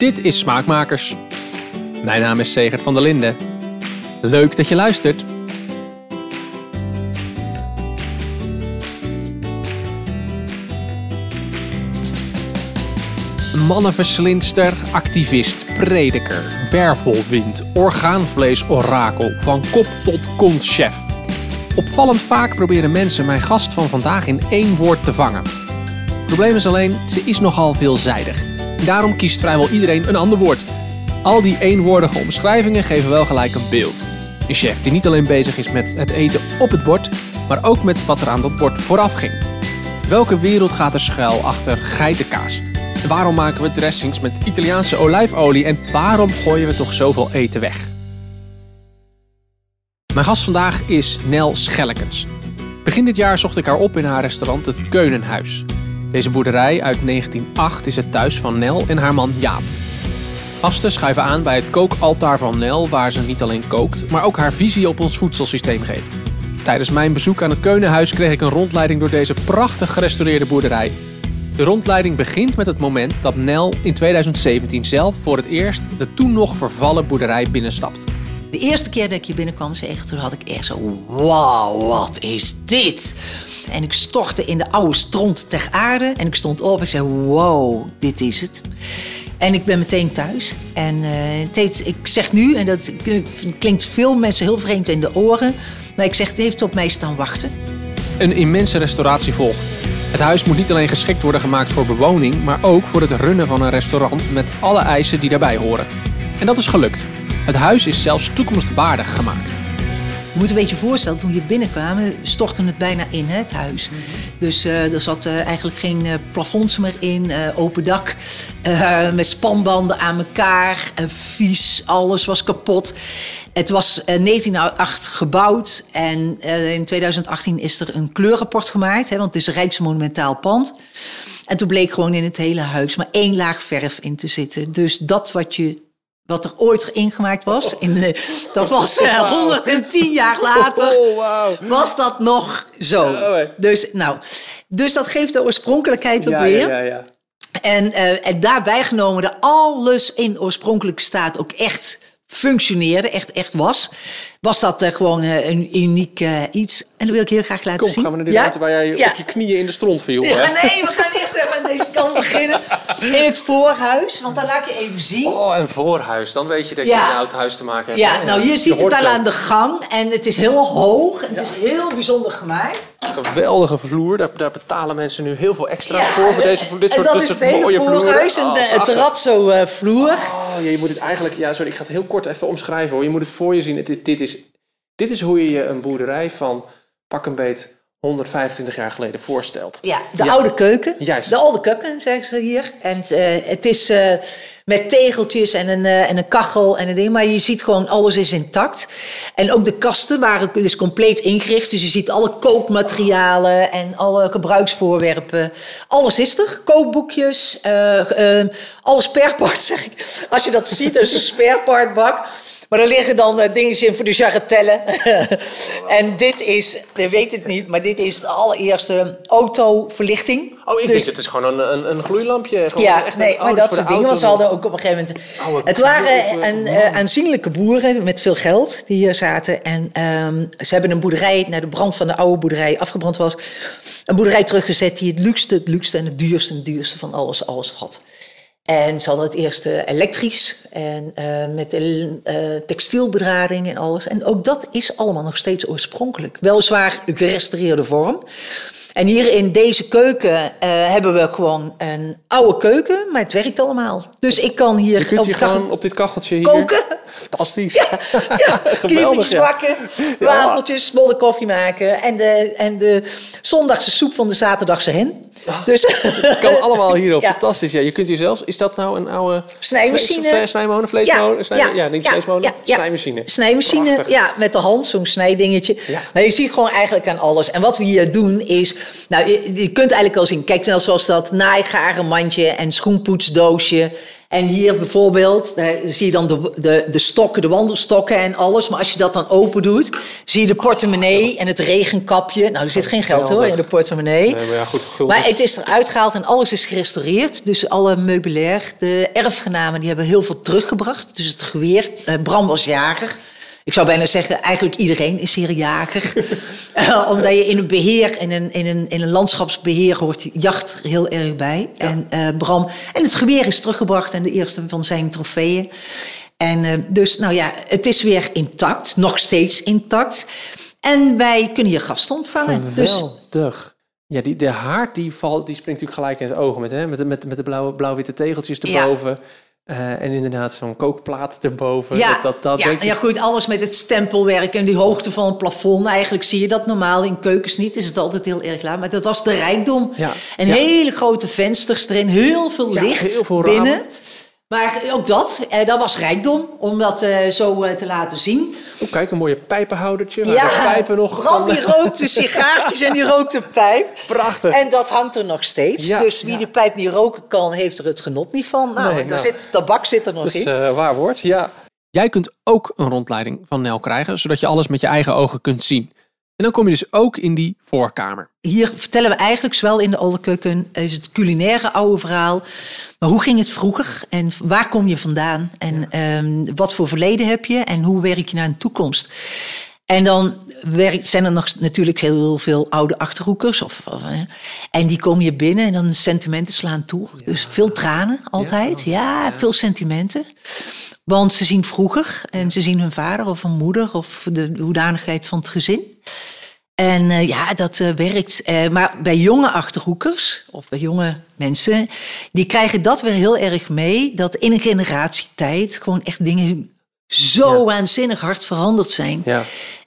Dit is Smaakmakers. Mijn naam is Segert van der Linden. Leuk dat je luistert. Mannenverslindster, activist, prediker, wervelwind, orgaanvlees-orakel, van kop tot kont chef. Opvallend vaak proberen mensen mijn gast van vandaag in één woord te vangen. Probleem is alleen, ze is nogal veelzijdig. Daarom kiest vrijwel iedereen een ander woord. Al die eenwoordige omschrijvingen geven wel gelijk een beeld. Een chef die niet alleen bezig is met het eten op het bord, maar ook met wat er aan dat bord vooraf ging. Welke wereld gaat er schuil achter geitenkaas? En waarom maken we dressings met Italiaanse olijfolie en waarom gooien we toch zoveel eten weg? Mijn gast vandaag is Nel Schellekens. Begin dit jaar zocht ik haar op in haar restaurant Het Keunenhuis. Deze boerderij uit 1908 is het thuis van Nel en haar man Jaap. Gasten schuiven aan bij het kookaltaar van Nel, waar ze niet alleen kookt, maar ook haar visie op ons voedselsysteem geeft. Tijdens mijn bezoek aan het Keunenhuis kreeg ik een rondleiding door deze prachtig gerestaureerde boerderij. De rondleiding begint met het moment dat Nel in 2017 zelf voor het eerst de toen nog vervallen boerderij binnenstapt. De eerste keer dat ik hier binnenkwam, zeg, toen had ik echt zo... Wauw, wat is dit? En ik stortte in de oude stront ter aarde. En ik stond op ik zei, wow, dit is het. En ik ben meteen thuis. En uh, ik zeg nu, en dat klinkt veel mensen heel vreemd in de oren... maar ik zeg, het heeft op mij staan wachten. Een immense restauratie volgt. Het huis moet niet alleen geschikt worden gemaakt voor bewoning... maar ook voor het runnen van een restaurant met alle eisen die daarbij horen. En dat is gelukt. Het huis is zelfs toekomstwaardig gemaakt. Je moet een beetje voorstellen, toen je binnenkwamen, stortte het bijna in, hè, het huis. Dus uh, er zat uh, eigenlijk geen uh, plafonds meer in, open dak, met spanbanden aan elkaar, vies, alles was kapot. Het was 1908 gebouwd en in 2018 is er een kleurrapport gemaakt, hè, want het is een rijksmonumentaal pand. En toen bleek gewoon in het hele huis maar één laag verf in te zitten. Dus dat wat je wat er ooit ingemaakt was. In de, dat was uh, 110 jaar later. Oh, was dat nog zo. Oh, dus, nou, dus dat geeft de oorspronkelijkheid ook ja, weer. Ja, ja, en, uh, en daarbij genomen dat alles in oorspronkelijke staat ook echt functioneerde, echt, echt was, was dat uh, gewoon uh, een uniek uh, iets. En dat wil ik heel graag laten Kom, zien. gaan we naar de ruimte waar jij ja. op je knieën in de stront viel. Ja, nee, we gaan eerst even aan deze kant beginnen. In het voorhuis, want dan laat ik je even zien. Oh, een voorhuis. Dan weet je dat je een oud huis te maken hebt. Ja, nou hier ziet het al aan de gang. En het is heel hoog. En het is heel bijzonder gemaakt. Geweldige vloer. Daar, daar betalen mensen nu heel veel extra's voor. Voor, deze, voor dit soort en dat is het hele voorhuis en de, het terrazzo vloer. Oh, ja, je moet het eigenlijk... Ja, sorry, ik ga het heel kort even omschrijven hoor. Je moet het voor je zien. Dit, dit, is, dit is hoe je je een boerderij van pak een beet 125 jaar geleden voorstelt. Ja, de ja. oude keuken. Juist. De oude keuken, zeggen ze hier. En uh, het is uh, met tegeltjes en een, uh, en een kachel en een ding. Maar je ziet gewoon, alles is intact. En ook de kasten waren dus compleet ingericht. Dus je ziet alle kookmaterialen en alle gebruiksvoorwerpen. Alles is er. Kookboekjes, alle spareparts, zeg ik. Als je dat ziet, is een sparepartbak. Maar er liggen dan uh, dingen in voor de jarretellen. en dit is, je weet het niet, maar dit is de allereerste autoverlichting. Oh, ik dus, het is gewoon een, een, een gloeilampje. Gewoon ja, echt nee, maar dat soort dingen. Want ze hadden ook op een gegeven moment... Het waren een, uh, aanzienlijke boeren met veel geld die hier zaten. En um, ze hebben een boerderij, na de brand van de oude boerderij afgebrand was... een boerderij teruggezet die het luukste, het luukste en het duurste en het duurste van alles, alles had. En ze hadden het eerst uh, elektrisch en uh, met uh, textielbedrading en alles. En ook dat is allemaal nog steeds oorspronkelijk. Weliswaar gerestaureerde vorm. En hier in deze keuken hebben we gewoon een oude keuken, maar het werkt allemaal. Dus ik kan hier... Je kunt hier gewoon op dit kacheltje hier... Koken. Fantastisch. Ja, ja. Geweldig, bakken, ja. wafels, bolle koffie maken. En de, en de zondagse soep van de zaterdagse hen. Dus, kan allemaal hierop. Ja. Fantastisch. Ja, je kunt hier zelfs... Is dat nou een oude... Snijmachine. Snijmolen, vleesmolen? Ja, ja, ja, niet ja, vleesmolen. Ja, Snijmachine. Snijmachine, Prachtig. ja. Met de hand, zo'n snijdingetje. Ja. Maar je ziet gewoon eigenlijk aan alles. En wat we hier doen is... nou, je, je kunt eigenlijk al zien. Kijk, nou, zoals dat naaigarenmandje en schoenpoetsdoosje. En hier bijvoorbeeld, daar zie je dan de, de, de stokken, de wandelstokken en alles. Maar als je dat dan open doet, zie je de portemonnee en het regenkapje. Nou, er zit geen geld hoor in de portemonnee. Nee, maar ja, goed. Maar het is eruit gehaald en alles is gerestaureerd. Dus alle meubilair. De erfgenamen die hebben heel veel teruggebracht. Dus het geweer, eh, Bram was jager. Ik zou bijna zeggen, eigenlijk iedereen is hier een jager. Eh, omdat je in een beheer, in een, in een, in een landschapsbeheer hoort jacht heel erg bij. En eh, Bram, en het geweer is teruggebracht en de eerste van zijn trofeeën. En eh, dus, nou ja, het is weer intact, nog steeds intact. En wij kunnen je gasten ontvangen. Dus Geweldig. Ja, die, de haard die valt, die springt natuurlijk gelijk in het oog met, hè? met, de- met, met de blauwe, blauw-witte tegeltjes Ja. Eh, en inderdaad zo'n kookplaat erboven. Ja, dat, dat, dat ja, ik- ja, goed, alles met het stempelwerk en die hoogte van het plafond. Eigenlijk zie je dat normaal in keukens niet. Is het altijd heel erg laag. Maar dat was de rijkdom. Ja, En ja. hele grote vensters erin, heel veel licht heel veel binnen. ramen. Maar ook dat, eh, dat was rijkdom om dat eh, zo eh, te laten zien. Oh, kijk, een mooie pijpenhoudertje. de pijpen nog Bram van... die rookte sigaartjes en die rookte pijp. Prachtig. En dat hangt er nog steeds. Ja, dus wie ja. die pijp niet roken kan, heeft er het genot niet van. Nou, Nee, daar nou. Zit, tabak zit er nog Dat is in. eh, waar woord, ja. Jij kunt ook een rondleiding van Nel krijgen, zodat je alles met je eigen ogen kunt zien. En dan kom je dus ook in die voorkamer. Hier vertellen we eigenlijk, zowel in de Oude Keuken, is het culinaire oude verhaal. Maar hoe ging het vroeger en waar kom je vandaan? En ehm, wat voor verleden heb je en hoe werk je naar een toekomst? En dan werkt, zijn er nog natuurlijk heel veel oude achterhoekers. Of, of, en die komen je binnen en dan sentimenten slaan toe. Dus veel tranen altijd. Ja, veel sentimenten. Want ze zien vroeger en ze zien hun vader of hun moeder of de hoedanigheid van het gezin. En eh, ja, dat eh, werkt. Eh, maar bij jonge achterhoekers, of bij jonge mensen, die krijgen dat weer heel erg mee. Dat in een generatietijd gewoon echt dingen zo waanzinnig hard veranderd zijn. Ja,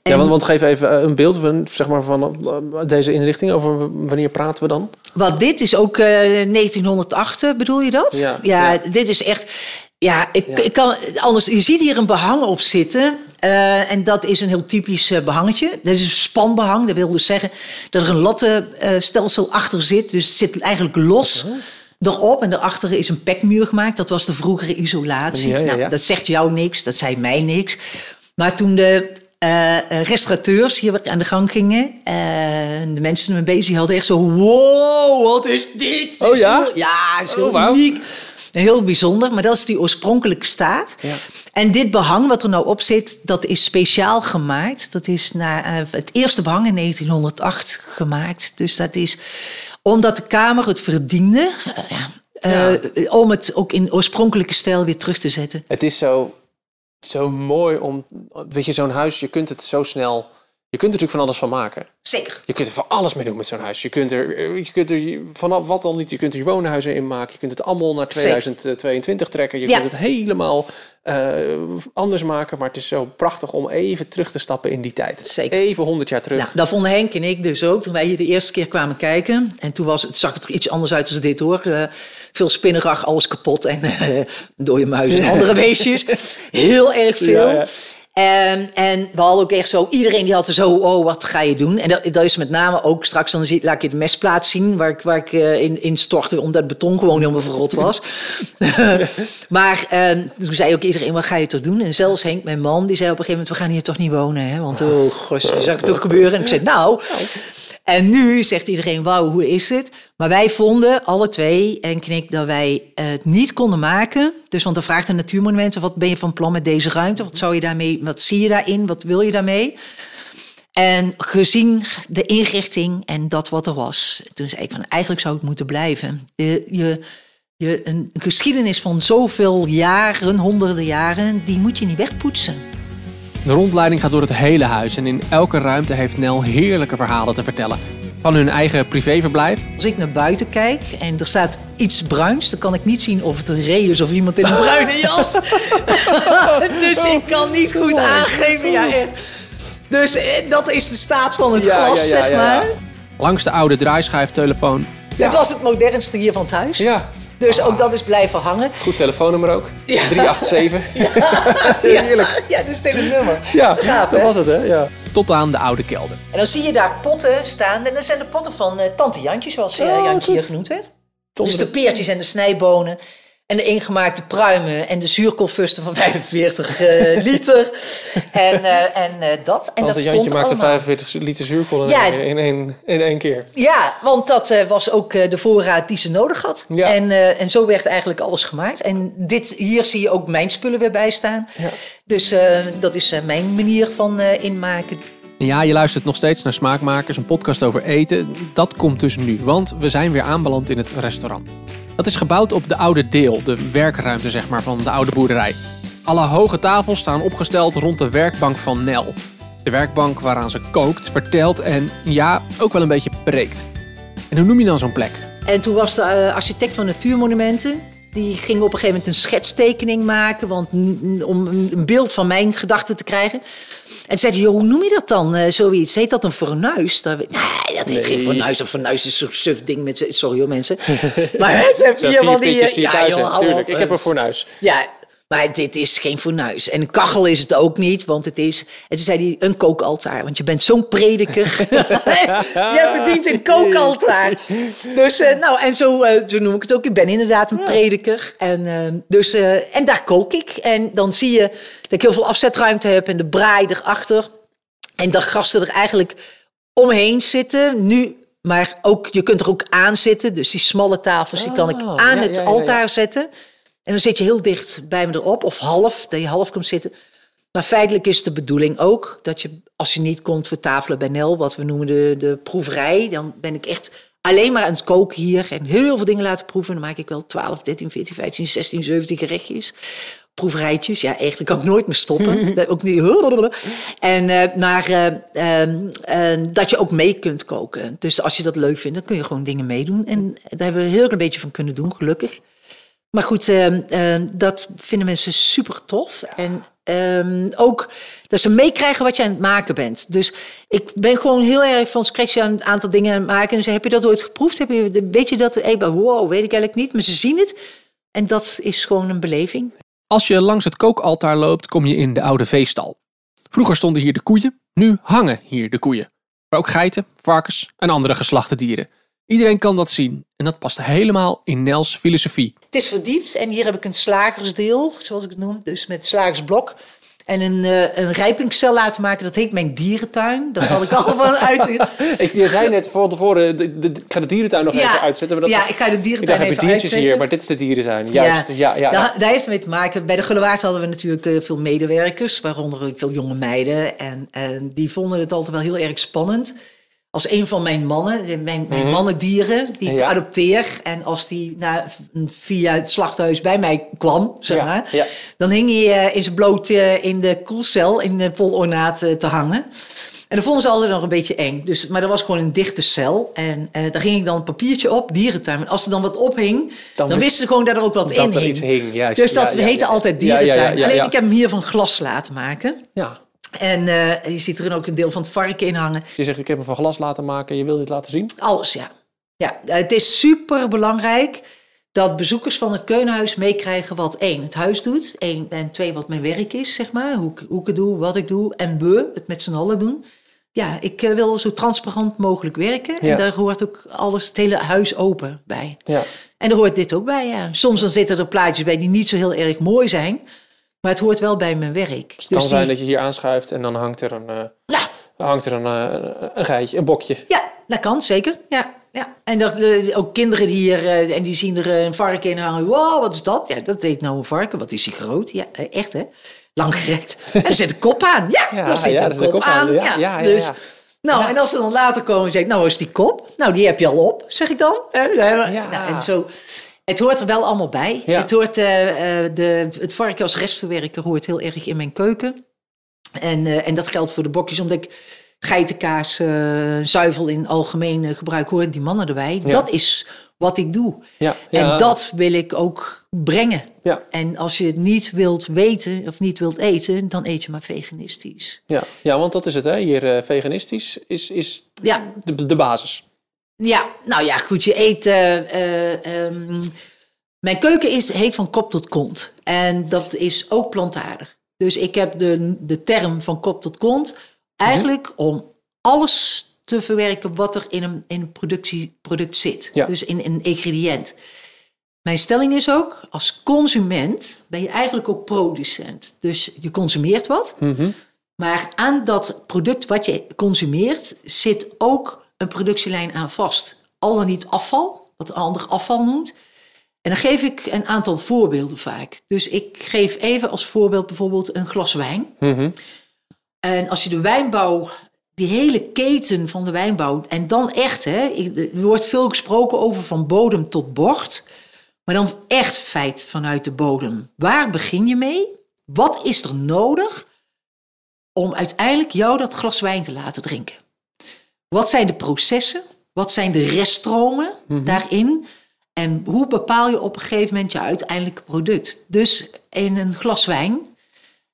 En- ja want, want geef even eh, een beeld van, zeg maar, van eh, deze inrichting. Over wanneer praten we dan? Wat dit is ook eh 1908, bedoel je dat? Ja, ja, ja. dit is echt. Ja, ik, Ja. ik kan anders. Je ziet hier een behang op zitten. eh, en dat is een heel typisch eh, behangetje. Dat is een spanbehang. Dat wil dus zeggen dat er een lattenstelsel achter zit. Dus het zit eigenlijk los. Erop en daarachter is een pekmuur gemaakt. Dat was de vroegere isolatie. Ja, ja, Nou, dat zegt jou niks, dat zei mij niks. Maar toen de eh, eh, restaurateurs hier aan de gang gingen, eh, de mensen ermee bezig hadden echt zo: wow, wat is dit? Oh ja? Zo- ja, zo Oh, wauw. uniek. Heel bijzonder, maar dat is die oorspronkelijke staat. Ja. En dit behang wat er nou op zit, dat is speciaal gemaakt. Dat is na, eh, het eerste behang in 1908 gemaakt. Dus dat is omdat de Kamer het verdiende, eh, ja, eh, om het ook in oorspronkelijke stijl weer terug te zetten. Het is zo, zo mooi om, weet je, zo'n huis, je kunt het zo snel, je kunt er natuurlijk van alles van maken. Zeker. Je kunt er van alles mee doen met zo'n huis. Je kunt er, je kunt er vanaf wat dan niet, je kunt er je woonhuizen in maken. Je kunt het allemaal naar Zeker. 2022 trekken. Je Ja. kunt het helemaal eh, anders maken. Maar het is zo prachtig om even terug te stappen in die tijd. Zeker. Even 100 jaar terug. Nou, dat vonden Henk en ik dus ook toen wij hier de eerste keer kwamen kijken. En toen was het, zag het er iets anders uit dan dit hoor. Eh, veel spinnerig, alles kapot en eh dode muizen en andere beestjes. Heel erg veel. Ja. En, en we hadden ook echt zo, iedereen die had er zo, oh, wat ga je doen? En dat, dat is met name ook, straks dan zie, laat ik je de mesplaats zien... waar ik, waar ik eh, in, in stortte, omdat het beton gewoon helemaal verrot was. maar eh, toen zei ook iedereen, wat ga je toch doen? En zelfs Henk, mijn man, die zei op een gegeven moment... we gaan hier toch niet wonen, hè? Want, oh, gos, je zag het ook gebeuren. En ik zei, nou... En nu zegt iedereen, wauw, hoe is het? Maar wij vonden, alle twee, en Knik, dat wij het niet konden maken. Dus, want dan vraagt een natuurmonument, wat ben je van plan met deze ruimte? Wat, zou je daarmee, wat zie je daarin? Wat wil je daarmee? En gezien de inrichting en dat wat er was, toen zei ik van eigenlijk zou het moeten blijven. De, je, je, een geschiedenis van zoveel jaren, honderden jaren, die moet je niet wegpoetsen. De rondleiding gaat door het hele huis. En in elke ruimte heeft Nel heerlijke verhalen te vertellen. Van hun eigen privéverblijf. Als ik naar buiten kijk en er staat iets bruins, dan kan ik niet zien of het een ree is of iemand in een bruine jas. dus ik kan niet goed aangeven. Ja, echt. Dus eh, dat is de staat van het Ja, glas, ja, ja, zeg maar. Langs de oude draaischijftelefoon. Het was het modernste hier van het huis. Ja. Dus ook dat is blijven hangen. Goed telefoonnummer ook. Ja. 387. Heerlijk. Ja, dus dit is het nummer. Ja, Gaaf, dat hè? was het hè. Ja. Tot aan de oude kelder. En dan zie je daar potten staan. En dat zijn de potten van eh, Tante Jantje, zoals eh, Oh, Jantje hier genoemd werd. Dus de peertjes en de snijbonen. En de ingemaakte pruimen en de zuurkoolfusten van 45 eh, liter. En, eh, en eh, dat. En dat Tante stond Jantje maakte allemaal. 45 liter zuurkool in, Ja. in, één, in één keer. Ja, want dat eh, was ook eh, de voorraad die ze nodig had. Ja. En, eh, en zo werd eigenlijk alles gemaakt. En dit, hier zie je ook mijn spullen weer bij staan. Ja. Dus eh, dat is mijn manier van eh, inmaken. Ja, je luistert nog steeds naar Smaakmakers, een podcast over eten. Dat komt dus nu, want we zijn weer aanbeland in het restaurant. Dat is gebouwd op de oude deel, de werkruimte zeg maar, van de oude boerderij. Alle hoge tafels staan opgesteld rond de werkbank van Nel. De werkbank waaraan ze kookt, vertelt en ja, ook wel een beetje preekt. En hoe noem je dan zo'n plek? En toen was de eh, architect van Natuurmonumenten. Die ging op een gegeven moment een schetstekening maken. Want om een beeld van mijn gedachten te krijgen. En zei hij, "Joh, hoe noem je dat dan? eh, zoiets. Heet dat een fornuis? Dat nee, dat heet geen fornuis. Een fornuis is zo'n suf ding met... Sorry hoor mensen. maar het Zo, vier van die... eh, die ja, thuis joh, Ik eh. heb een fornuis. Ja, maar dit is geen fornuis. En een kachel is het ook niet, want het is... En toen zei hij, een kookaltaar. Want je bent zo'n prediker. Jij verdient een kookaltaar. Dus, eh, nou, en zo, eh, zo noem ik het ook. Ik ben inderdaad een prediker. En, eh, dus, en daar kook ik. En dan zie je dat ik heel veel afzetruimte heb en de braai erachter. En dat gasten er eigenlijk omheen zitten. Nu, maar ook, je kunt er ook aan zitten. Dus die smalle tafels, die kan ik Oh, aan ja, het ja, ja, altaar zetten. En dan zit je heel dicht bij me erop, of half, dat je half komt zitten. Maar feitelijk is de bedoeling ook dat je, als je niet komt voor tafelen bij Nel, wat we noemen de, de proeverij, dan ben ik echt alleen maar aan het koken hier en heel veel dingen laten proeven. Dan maak ik wel 12, 13, 14, 15, 16, 17 gerechtjes. Proeverijtjes, ja, echt, ik kan ik nooit meer stoppen. Ook niet. En, maar eh, dat je ook mee kunt koken. Dus als je dat leuk vindt, dan kun je gewoon dingen meedoen. En daar hebben we heel een beetje van kunnen doen, gelukkig. Maar goed, ehm, ehm, dat vinden mensen super tof. En ehm, ook dat ze meekrijgen wat je aan het maken bent. Dus ik ben gewoon heel erg van scratch aan een aantal dingen aan het maken. En ze heb je dat ooit geproefd? Heb je, weet je dat? Hey, wow, weet ik eigenlijk niet. Maar ze zien het. En dat is gewoon een beleving. Als je langs het kookaltaar loopt, kom je in de oude veestal. Vroeger stonden hier de koeien, nu hangen hier de koeien. Maar ook geiten, varkens en andere geslachte dieren. Iedereen kan dat zien en dat past helemaal in Nels filosofie. Het is verdiept en hier heb ik een slagersdeel, zoals ik het noem. Dus met slagersblok. En een, eh, een rijpingscel laten maken. Dat heet mijn dierentuin. Dat had ik al van uit. Ik, je zei net van tevoren, de, de, ik ga de dierentuin nog Ja. even uitzetten. Maar dat, Ja, ik ga de ik dierentuin dacht, heb je even diertjes uitzetten. hier, maar dit is de dierentuin. Juist, ja, ja. daar heeft het mee te maken. Bij de Gullewaard hadden we natuurlijk eh, veel medewerkers, waaronder veel jonge meiden. En, en die vonden het altijd wel heel erg spannend. Als een van mijn mannen, mijn, mijn mannendieren, die ik. Ja. adopteer. En als die nou, via het slachthuis bij mij kwam, zeg Ja, maar. ja. Dan hing hij eh, in zijn bloot eh, in de koelcel, in de vol ornaat eh, te hangen. En dat vonden ze altijd nog een beetje eng. Dus, maar dat was gewoon een dichte cel. En eh, daar ging ik dan een papiertje op, dierentuin. En als er dan wat ophing, dan, Dan wisten ze gewoon dat er ook wat in hing. hing. Dus dat heette altijd dierentuin. Alleen ik heb hem hier van glas laten maken. Ja. En eh, je ziet er ook een deel van het varken in hangen. Je zegt, ik heb hem van glas laten maken, je wil dit laten zien? Alles, ja. Ja, het is super belangrijk dat bezoekers van het Keunhuis meekrijgen wat één, het huis doet. één en twee, wat mijn werk is, zeg maar. Hoe, ik- hoe ik het doe, wat ik doe. En we, het met z'n allen doen. Ja, ik eh, wil zo transparant mogelijk werken. Ja. En daar hoort ook alles, het hele huis open bij. Ja. En er hoort dit ook bij, ja. Soms dan zitten er plaatjes bij die niet zo heel erg mooi zijn. Maar het hoort wel bij mijn werk. Het kan die- zijn dat je hier aanschuift en dan hangt er een, eh, hangt er een, eh, een geitje, een bokje. Ja, dat kan zeker. Ja, ja. En dat, eh, ook kinderen hier, eh, en die zien er een varken in hangen. Wow, wat is dat? Ja, dat heet nou een varken. Wat is die groot? Ja, echt hè? Lang gerekt. En er zit een kop aan. Ja, Ja, daar zit ja, een kop kop aan. aan. Ja, Ja, dus. Nou, en als ze dan later komen en zeggen, nou is die kop. Nou, die heb je al op, zeg ik dan. Nou, en zo. Het hoort er wel allemaal bij. Ja. Het, hoort, eh, eh, de, het varken als restverwerker hoort heel erg in mijn keuken. En, eh, en dat geldt voor de bokjes, omdat ik geitenkaas, zuivel in algemeen gebruik, horen die mannen erbij. Ja. Dat is wat ik doe. Ja, ja. En dat wil ik ook brengen. Ja, En als je het niet wilt weten of niet wilt eten, dan eet je maar veganistisch. ja. ja, want dat is het hè. Hier veganistisch is, is de, de basis. Ja, nou ja, goed. Je eet. eh, eh, ehm, Mijn keuken is, heet van kop tot kont. En dat is ook plantaardig. Dus ik heb de, de term van kop tot kont eigenlijk om alles te verwerken wat er in een, in een productieproduct zit. Ja. Dus in een ingrediënt. Mijn stelling is ook, als consument ben je eigenlijk ook producent. Dus je consumeert wat, Mhm. maar aan dat product wat je consumeert zit ook een productielijn aan vast. Al dan niet afval, wat een ander afval noemt. En dan geef ik een aantal voorbeelden vaak. Dus ik geef even als voorbeeld bijvoorbeeld een glas wijn. Mhm. En als je de wijnbouw, die hele keten van de wijnbouw, en dan echt, hè, er wordt veel gesproken over van bodem tot bord, maar dan echt feit vanuit de bodem. Waar begin je mee? Wat is er nodig om uiteindelijk jou dat glas wijn te laten drinken? Wat zijn de processen? Wat zijn de reststromen daarin? En hoe bepaal je op een gegeven moment je uiteindelijke product? Dus in een glas wijn,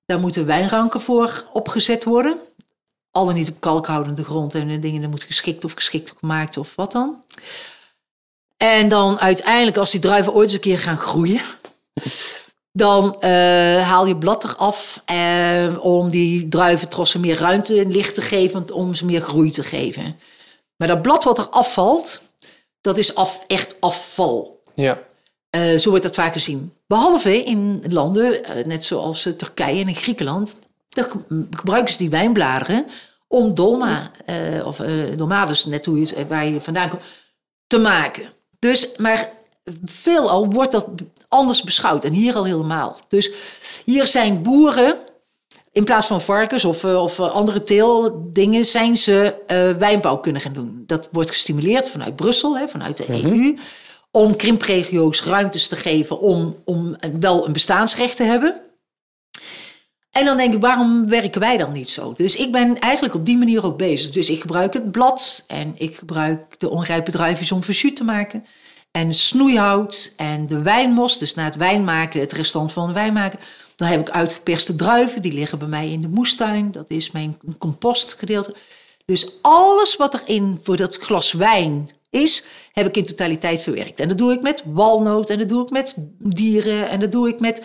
daar moeten wijnranken voor opgezet worden. Al dan niet op kalkhoudende grond en dingen, dat moet geschikt of geschikt gemaakt of wat dan. En dan uiteindelijk, als die druiven ooit eens een keer gaan groeien, dan eh, haal je blad eraf eh, om die druiventrossen meer ruimte en licht te geven, om ze meer groei te geven. Maar dat blad wat er afvalt, dat is af, echt afval. Ja. Eh, zo wordt dat vaak gezien. Behalve in landen, net zoals Turkije en in Griekenland, daar ge- gebruiken ze die wijnbladeren om dolma, of dolma, dus net hoe je het, waar je vandaan komt, te maken. Dus, maar veelal wordt dat anders beschouwd en hier al helemaal. Dus hier zijn boeren, in plaats van varkens of, eh, of eh, andere teeldingen, zijn ze eh, wijnbouw kunnen gaan doen. Dat wordt gestimuleerd vanuit Brussel, hè, vanuit de EU, om krimpregio's ruimtes te geven om, om wel een bestaansrecht te hebben. En dan denk ik, waarom werken wij dan niet zo? Dus ik ben eigenlijk op die manier ook bezig. Dus ik gebruik het blad en ik gebruik de ongrijpe druifjes om versuut te maken. En snoeihout en de wijnmos, dus na het wijn maken, het restant van de wijn maken. Dan heb ik uitgeperste druiven, die liggen bij mij in de moestuin. Dat is mijn compostgedeelte. Dus alles wat erin voor dat glas wijn is, heb ik in totaliteit verwerkt. En dat doe ik met walnoot en dat doe ik met dieren en dat doe ik met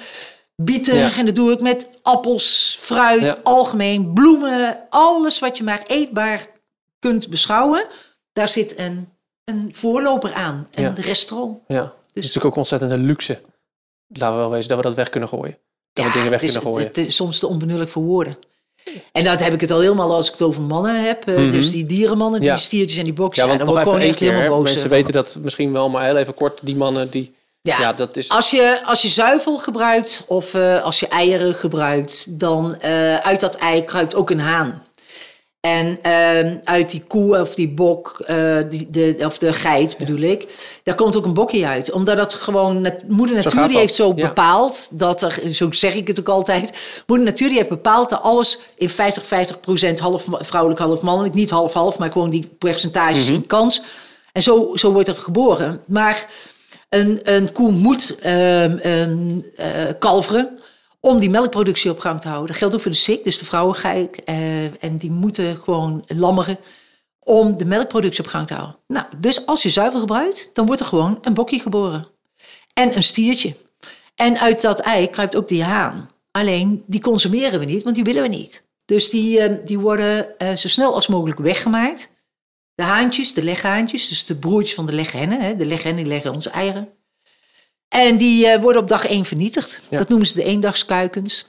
bieten Ja. en dat doe ik met appels, fruit, Ja. algemeen, bloemen. Alles wat je maar eetbaar kunt beschouwen, daar zit een, een voorloper aan, een Ja. restaurant. ja. Het is natuurlijk ook ontzettend een luxe. Laten we wel wezen dat we dat weg kunnen gooien. Dat we dingen weg is, kunnen gooien. Het, is soms te onbenullig voor woorden. En dat heb ik het al helemaal als ik het over mannen heb. eh, Dus die dierenmannen, die Mhm. Ja. stiertjes en die boksen. ja, Ja, dan word ik gewoon één echt keer. helemaal boos. Mensen eh, weten dat misschien wel, maar heel even kort. Die mannen die... Ja, Ja. dat is... Als je, als je zuivel gebruikt of eh, als je eieren gebruikt, dan uit dat ei kruipt ook een haan. En ehm, uit die koe of die bok, eh, die, de, of de geit bedoel ik, daar komt ook een bokje uit. Omdat dat gewoon, nat- moeder natuur die heeft zo Ja. bepaald, dat er, zo zeg ik het ook altijd, moeder natuur die heeft bepaald dat alles in 50, 50 procent half vrouwelijk, half mannelijk, niet half-half, maar gewoon die percentages in kans. En zo, zo wordt er geboren. Maar een, een koe moet ehm, ehm, eh, kalveren om die melkproductie op gang te houden. Dat geldt ook voor de sik, dus de vrouwengeit. eh, en die moeten gewoon lammeren om de melkproductie op gang te houden. Nou, dus als je zuivel gebruikt, dan wordt er gewoon een bokje geboren. En een stiertje. En uit dat ei kruipt ook die haan. Alleen, die consumeren we niet, want die willen we niet. Dus die, eh, die worden eh, zo snel als mogelijk weggemaakt. De haantjes, de leghaantjes, dus de broertjes van de leghennen. Hè, de leghennen leggen onze eieren. En die eh, worden op dag één vernietigd. Ja. Dat noemen ze de eendagskuikens.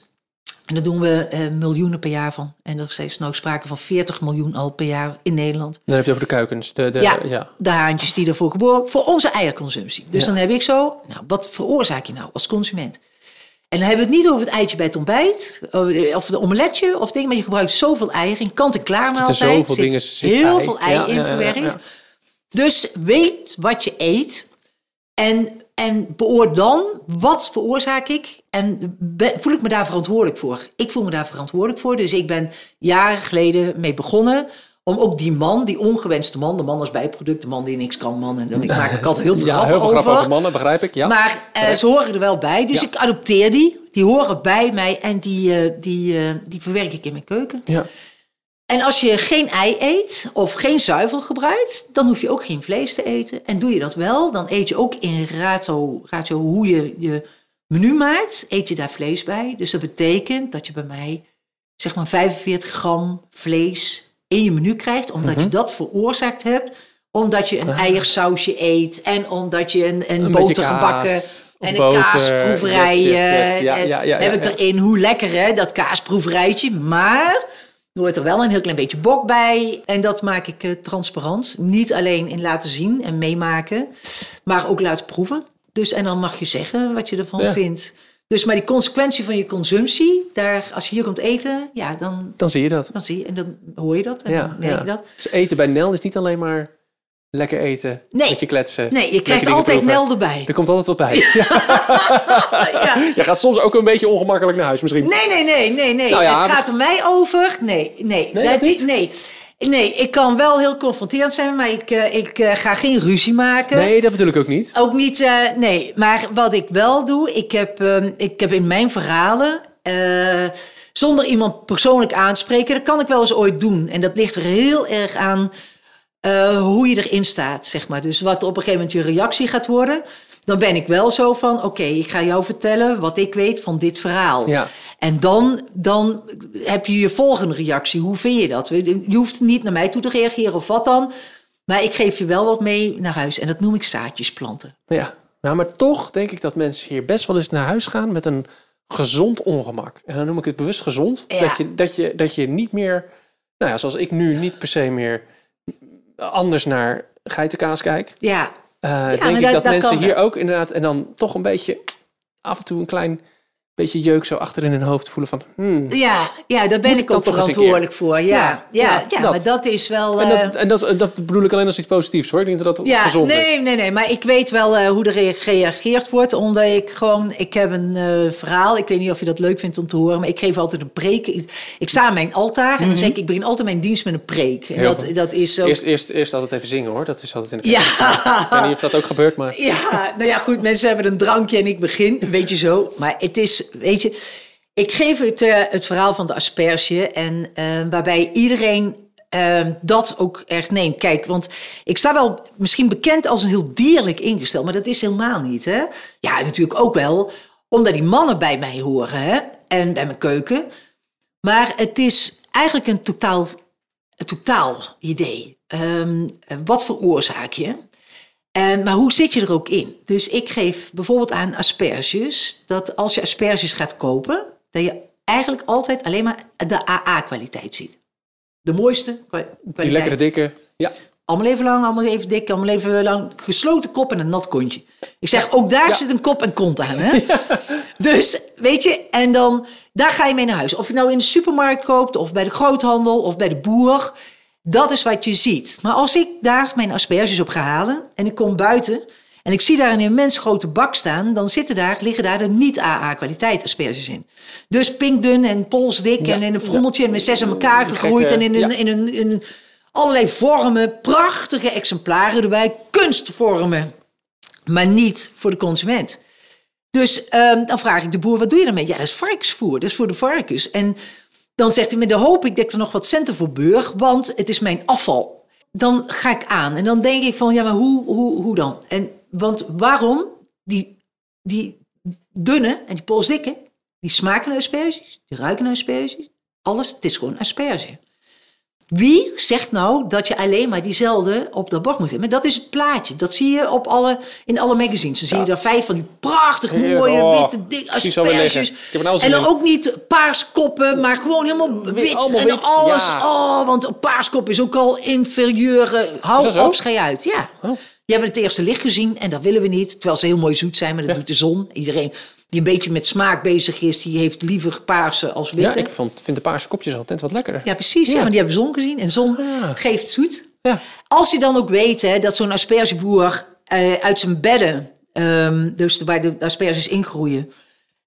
En daar doen we eh, miljoenen per jaar van. En er is nou sprake van 40 miljoen al per jaar in Nederland. Dan heb je over de kuikens. De, de, ja, ja. de haantjes die ervoor geboren voor onze eierconsumptie. Dus Ja. dan heb ik zo, nou, wat veroorzaak je nou als consument? En dan hebben we het niet over het eitje bij het ontbijt, of de omeletje of dingen, maar je gebruikt zoveel eieren in kant-en-klaar maaltijd. zoveel zit dingen, zit heel ei. veel ei in verwerkt. Dus weet wat je eet en, en beoor dan wat veroorzaak ik en voel ik me daar verantwoordelijk voor. Ik voel me daar verantwoordelijk voor, dus ik ben jaren geleden mee begonnen om ook die man, die ongewenste man, de man als bijproduct, de man die niks kan, man, en ik maak er altijd heel veel Ja, grappen heel veel grappen over. over mannen, begrijp ik. Ja. Maar eh, ze horen er wel bij, dus Ja. ik adopteer die. Die horen bij mij en die, eh, die, eh, die verwerk ik in mijn keuken. ja. En als je geen ei eet of geen zuivel gebruikt, dan hoef je ook geen vlees te eten. En doe je dat wel, dan eet je ook in ratio, ratio hoe je je menu maakt, eet je daar vlees bij. Dus dat betekent dat je bij mij zeg maar 45 gram vlees in je menu krijgt, omdat je Mhm. dat veroorzaakt hebt. Omdat je een Ah. eiersausje eet en omdat je een, een, Een boter gebakken en een boter. kaasproeverij. Yes, yes, yes. eh, Ja, ja, ja, heb ik erin. Hoe lekker hè, dat kaasproeverijtje. Maar hoort er wel een heel klein beetje bok bij. En dat maak ik eh, transparant. Niet alleen in laten zien en meemaken, maar ook laten proeven. Dus en dan mag je zeggen wat je ervan Ja. vindt. Dus maar die consequentie van je consumptie, daar, als je hier komt eten, ja, dan, Dan zie je dat. dan zie je en dan hoor je dat en Ja, dan merk ja. je dat. Dus eten bij Nel is niet alleen maar lekker eten, Nee. met je kletsen. Nee, je krijgt altijd. Nel erbij. Er komt altijd wat bij. Ja. Je gaat soms ook een beetje ongemakkelijk naar huis misschien. Nee, nee, nee, nee, nee. Nou ja, het gaat er mij over. Nee, nee. Nee, dat, niet? nee. Nee, ik kan wel heel confronterend zijn, maar ik, eh, ik eh, ga geen ruzie maken. Nee, dat bedoel ik ook niet. Ook niet, eh, nee. Maar wat ik wel doe, ik heb, ehm, ik heb in mijn verhalen, zonder iemand persoonlijk aanspreken, dat kan ik wel eens ooit doen. En dat ligt er heel erg aan eh, hoe je erin staat, zeg maar. Dus wat op een gegeven moment je reactie gaat worden, dan ben ik wel zo van, oké, ik ga jou vertellen wat ik weet van dit verhaal. Ja. En dan, dan heb je je volgende reactie. Hoe vind je dat? Je hoeft niet naar mij toe te reageren of wat dan. Maar ik geef je wel wat mee naar huis. En dat noem ik zaadjes planten. Ja. Nou, maar toch denk ik dat mensen hier best wel eens naar huis gaan met een gezond ongemak. En dan noem ik het bewust gezond. Ja. Dat, je, dat, je, dat je niet meer, nou ja, zoals ik nu niet per se meer anders naar geitenkaas kijk. Ja, maar denk ik dat- mensen hier ook inderdaad en dan toch een beetje af en toe een klein beetje jeuk zo achter in hun hoofd voelen van hmm. ja, ja daar ben ik ook verantwoordelijk voor. Ja, Ja, ja, ja, ja, dat. maar dat is wel... En, eh, dat, en dat, dat bedoel ik alleen als iets positiefs hoor. Ik denk dat dat ja, gezond is. nee, nee, nee. Maar ik weet wel eh, hoe er rea- gereageerd wordt. Omdat ik gewoon... Ik heb een eh, verhaal. Ik weet niet of je dat leuk vindt om te horen. Maar ik geef altijd een preek. Ik, ik sta aan mijn altaar. En dan zeg ik... Ik begin altijd mijn dienst met een preek. En Mhm. Dat, dat is ook... Eerst, eerst, eerst altijd even zingen hoor. Dat is altijd in de Ja. Ik weet niet of dat ook gebeurt, maar... Ja, nou ja, goed, mensen hebben een drankje en ik begin, een beetje zo. Maar het is, weet je, ik geef het, eh, het verhaal van de asperge en eh, waarbij iedereen eh, dat ook echt neemt. Kijk, want ik sta wel misschien bekend als een heel dierlijk ingesteld, maar dat is helemaal niet, hè? Ja, natuurlijk ook wel, omdat die mannen bij mij horen, hè? En bij mijn keuken. Maar het is eigenlijk een totaal, een totaal idee. Ehm, wat veroorzaak je? En, maar hoe zit je er ook in? Dus ik geef bijvoorbeeld aan asperges dat als je asperges gaat kopen, dat je eigenlijk altijd alleen maar de AA-kwaliteit ziet. De mooiste kwaliteit. Die lekkere dikke. Ja. Allemaal even lang, allemaal even dik, allemaal even lang. Gesloten kop en een nat kontje. Ik zeg, ook daar Ja. zit een kop en kont aan. Hè? Dus, weet je, en dan, daar ga je mee naar huis. Of je nou in de supermarkt koopt, of bij de groothandel, of bij de boer. Dat is wat je ziet. Maar als ik daar mijn asperges op ga halen en ik kom buiten en ik zie daar een immens grote bak staan, dan zitten daar, liggen daar de niet-AA-kwaliteit asperges in. Dus pinkdun en polsdik en in een frommeltje en met zes aan elkaar gegroeid en in een, ja. in een, in een allerlei vormen, prachtige exemplaren erbij, kunstvormen, maar niet voor de consument. Dus ehm, dan vraag ik de boer, wat doe je ermee? Ja, dat is varkensvoer, dat is voor de varkens. En dan zegt hij, met de hoop ik dat er nog wat centen voor burg, want het is mijn afval. Dan ga ik aan en dan denk ik van, ja, maar hoe, hoe, hoe dan? En, want waarom die, die dunne en die polsdikke, die smaken asperges, die ruiken naar alles, het is gewoon asperge. Wie zegt nou dat je alleen maar diezelfde op de bak moet hebben? Maar dat is het plaatje. Dat zie je op alle, in alle magazines. Dan zie je daar vijf van die prachtig mooie, Oh, witte, asperges. Nou zin En dan in. ook niet paars koppen, maar gewoon helemaal wit. allemaal en wit, alles. ja. Oh, want een paarskop is ook al inferieur. eh, Hou dat op, schei uit. Ja. Oh. Die hebben het eerste licht gezien en dat willen we niet. Terwijl ze heel mooi zoet zijn, maar dat Ja. doet de zon. Iedereen die een beetje met smaak bezig is, die heeft liever paarse als Ja, witte. ik vond, vind de paarse kopjes altijd wat lekkerder. Ja, precies. Ja. Ja. want die hebben zon gezien. En zon Ah. geeft zoet. Ja. Als je dan ook weet hè, dat zo'n aspergeboer eh, uit zijn bedden, ehm, dus waar de asperges ingroeien,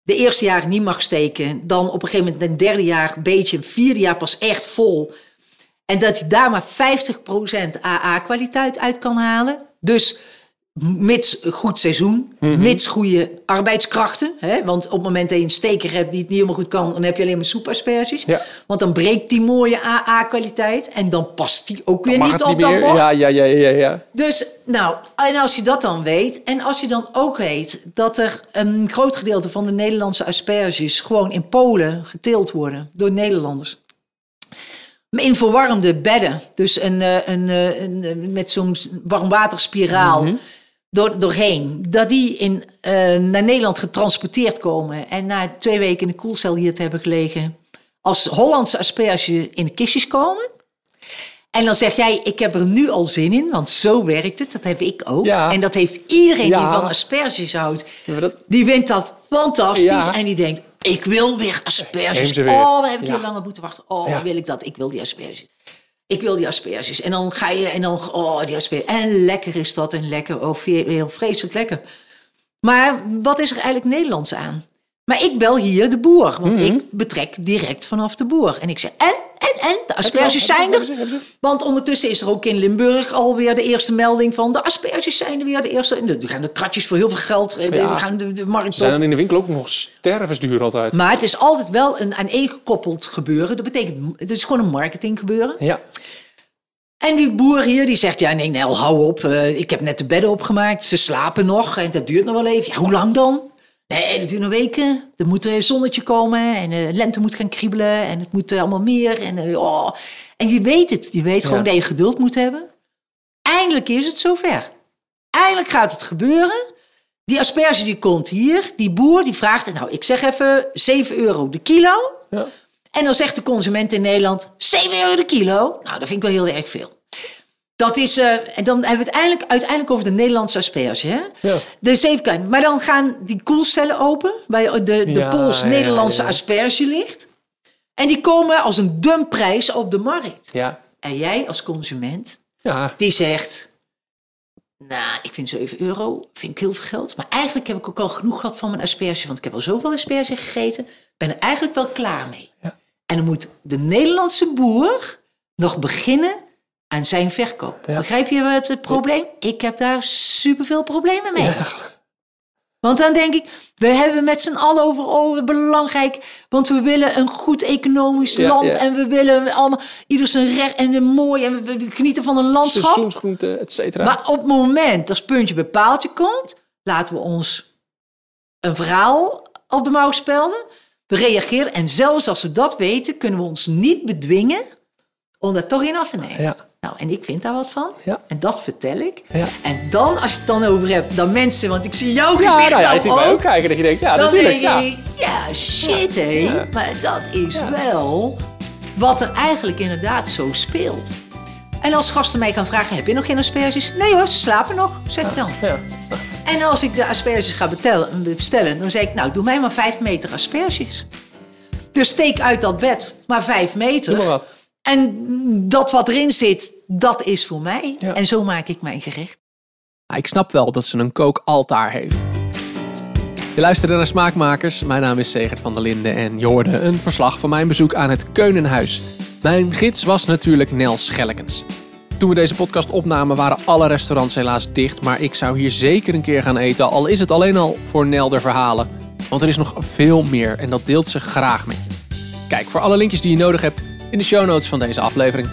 de eerste jaar niet mag steken. Dan op een gegeven moment een derde jaar een beetje, een vierde jaar pas echt vol. En dat hij daar maar 50% AA-kwaliteit uit kan halen. Dus Mits goed seizoen, Mhm. mits goede arbeidskrachten. Hè? Want op het moment dat je een steker hebt die het niet helemaal goed kan, dan heb je alleen maar soepasperges. Ja. Want dan breekt die mooie AA-kwaliteit en dan past die ook weer niet op dat bord. Ja, ja, ja, ja, ja. Dus, nou, en als je dat dan weet, en als je dan ook weet dat er een groot gedeelte van de Nederlandse asperges gewoon in Polen geteeld worden door Nederlanders. In verwarmde bedden, dus een, eh, een, eh, een, eh, met zo'n warmwaterspiraal door, doorheen. Dat die in, eh, naar Nederland getransporteerd komen en na twee weken in de koelcel hier te hebben gelegen, als Hollandse asperge in de kistjes komen. En dan zeg jij, ik heb er nu al zin in, want zo werkt het. Dat heb ik ook. Ja. En dat heeft iedereen Ja. die van asperges houdt. Dat- Die vindt dat fantastisch. Ja. En die denkt, ik wil weer asperges. weer. Oh, we hebben Ja. hier langer moeten wachten. Oh, wil ik dat? Ik wil die asperges. Ik wil die asperges. En dan ga je, en dan, oh, die asperges. En lekker is dat, en lekker. Oh, veel- heel vreselijk lekker. Maar wat is er eigenlijk Nederlands aan? Maar ik bel hier de boer, want Mhm. ik betrek direct vanaf de boer. En ik zeg, en, en, en, asperges zijn er. Want ondertussen is er ook in Limburg alweer de eerste melding van... de asperges zijn er weer de eerste. En er gaan de kratjes voor heel veel geld. eh, Ja. We gaan de, de markt Ze zijn dan in de winkel ook nog stervensduur altijd. Maar het is altijd wel een aaneengekoppeld gebeuren. Dat betekent, het is gewoon een marketing gebeuren. Ja. En die boer hier, die zegt, ja nee, Nel, hou op. eh, ik heb net de bedden opgemaakt, ze slapen nog en dat duurt nog wel even. Ja, hoe lang dan? Nee, dat duurt nog weken. Er moet een zonnetje komen en de lente moet gaan kriebelen en het moet eh, allemaal meer. En, eh, oh. en je weet het, je weet gewoon dat je geduld moet hebben. Eindelijk is het zover. Eindelijk gaat het gebeuren. Die asperge die komt hier, die boer die vraagt, nou ik zeg even 7 euro de kilo. ja. En dan zegt de consument in Nederland 7 euro de kilo. Nou, dat vind ik wel heel erg veel. Dat is, eh, en dan hebben we het eindelijk, uiteindelijk over de Nederlandse asperge. Hè? Ja. De zeven Maar dan gaan die koelcellen open, waar de, de Ja, Pools-Nederlandse ja, ja. asperge ligt. En die komen als een dumpprijs op de markt. Ja. En jij als consument, Ja. die zegt... Nou, ik vind 7 euro, vind ik heel veel geld. Maar eigenlijk heb ik ook al genoeg gehad van mijn asperge. Want ik heb al zoveel asperge gegeten. ben er eigenlijk wel klaar mee. Ja. En dan moet de Nederlandse boer nog beginnen aan zijn verkoop. Ja. Begrijp je het, het probleem? Ik heb daar superveel problemen mee. Want dan denk ik, we hebben met z'n allen over, oh, belangrijk. Want we willen een goed economisch Ja, land. En we willen allemaal, ieder zijn recht en een mooi. En we, genieten van een landschap. Seizoensgroenten, et cetera. Maar op het moment dat puntje bij paaltje komt, laten we ons een verhaal op de mouw spelden. We reageren en zelfs als we dat weten, kunnen we ons niet bedwingen om daar toch in af te nemen. Ja. Nou, en ik vind daar wat van. Ja. En dat vertel ik. Ja. En dan, als je het dan over hebt, dan mensen, want ik zie jouw ja, gezicht nou ja, nou je ziet mij ook. ook kijken dat je denkt, ja, dan natuurlijk. denk Ja. ik, ja, shit hé. Maar dat is wel wat er eigenlijk inderdaad zo speelt. En als gasten mij gaan vragen, heb je nog geen asperges? Nee hoor, ze slapen nog, zeg ik dan. Ja. En als ik de asperges ga bestellen, dan zeg ik, nou, doe mij maar vijf meter asperges. Dus steek uit dat bed maar vijf meter. Doe maar wat. En dat wat erin zit, dat is voor mij. Ja. En zo maak ik mijn gerecht. Ik snap wel dat ze een kookaltaar heeft. Je luisterde naar Smaakmakers. Mijn naam is Segert van der Linden en je hoorde een verslag van mijn bezoek aan het Keunenhuis. Mijn gids was natuurlijk Nel Schellekens. Toen we deze podcast opnamen waren alle restaurants helaas dicht, maar ik zou hier zeker een keer gaan eten, al is het alleen al voor Nel de verhalen. Want er is nog veel meer en dat deelt ze graag met je. Kijk voor alle linkjes die je nodig hebt in de show notes van deze aflevering.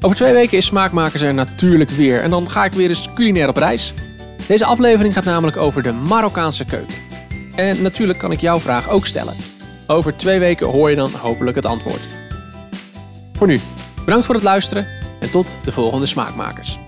Over twee weken is Smaakmakers er natuurlijk weer en dan ga ik weer eens culinair op reis. Deze aflevering gaat namelijk over de Marokkaanse keuken. En natuurlijk kan ik jouw vraag ook stellen. Over twee weken hoor je dan hopelijk het antwoord. Voor nu, bedankt voor het luisteren en tot de volgende Smaakmakers.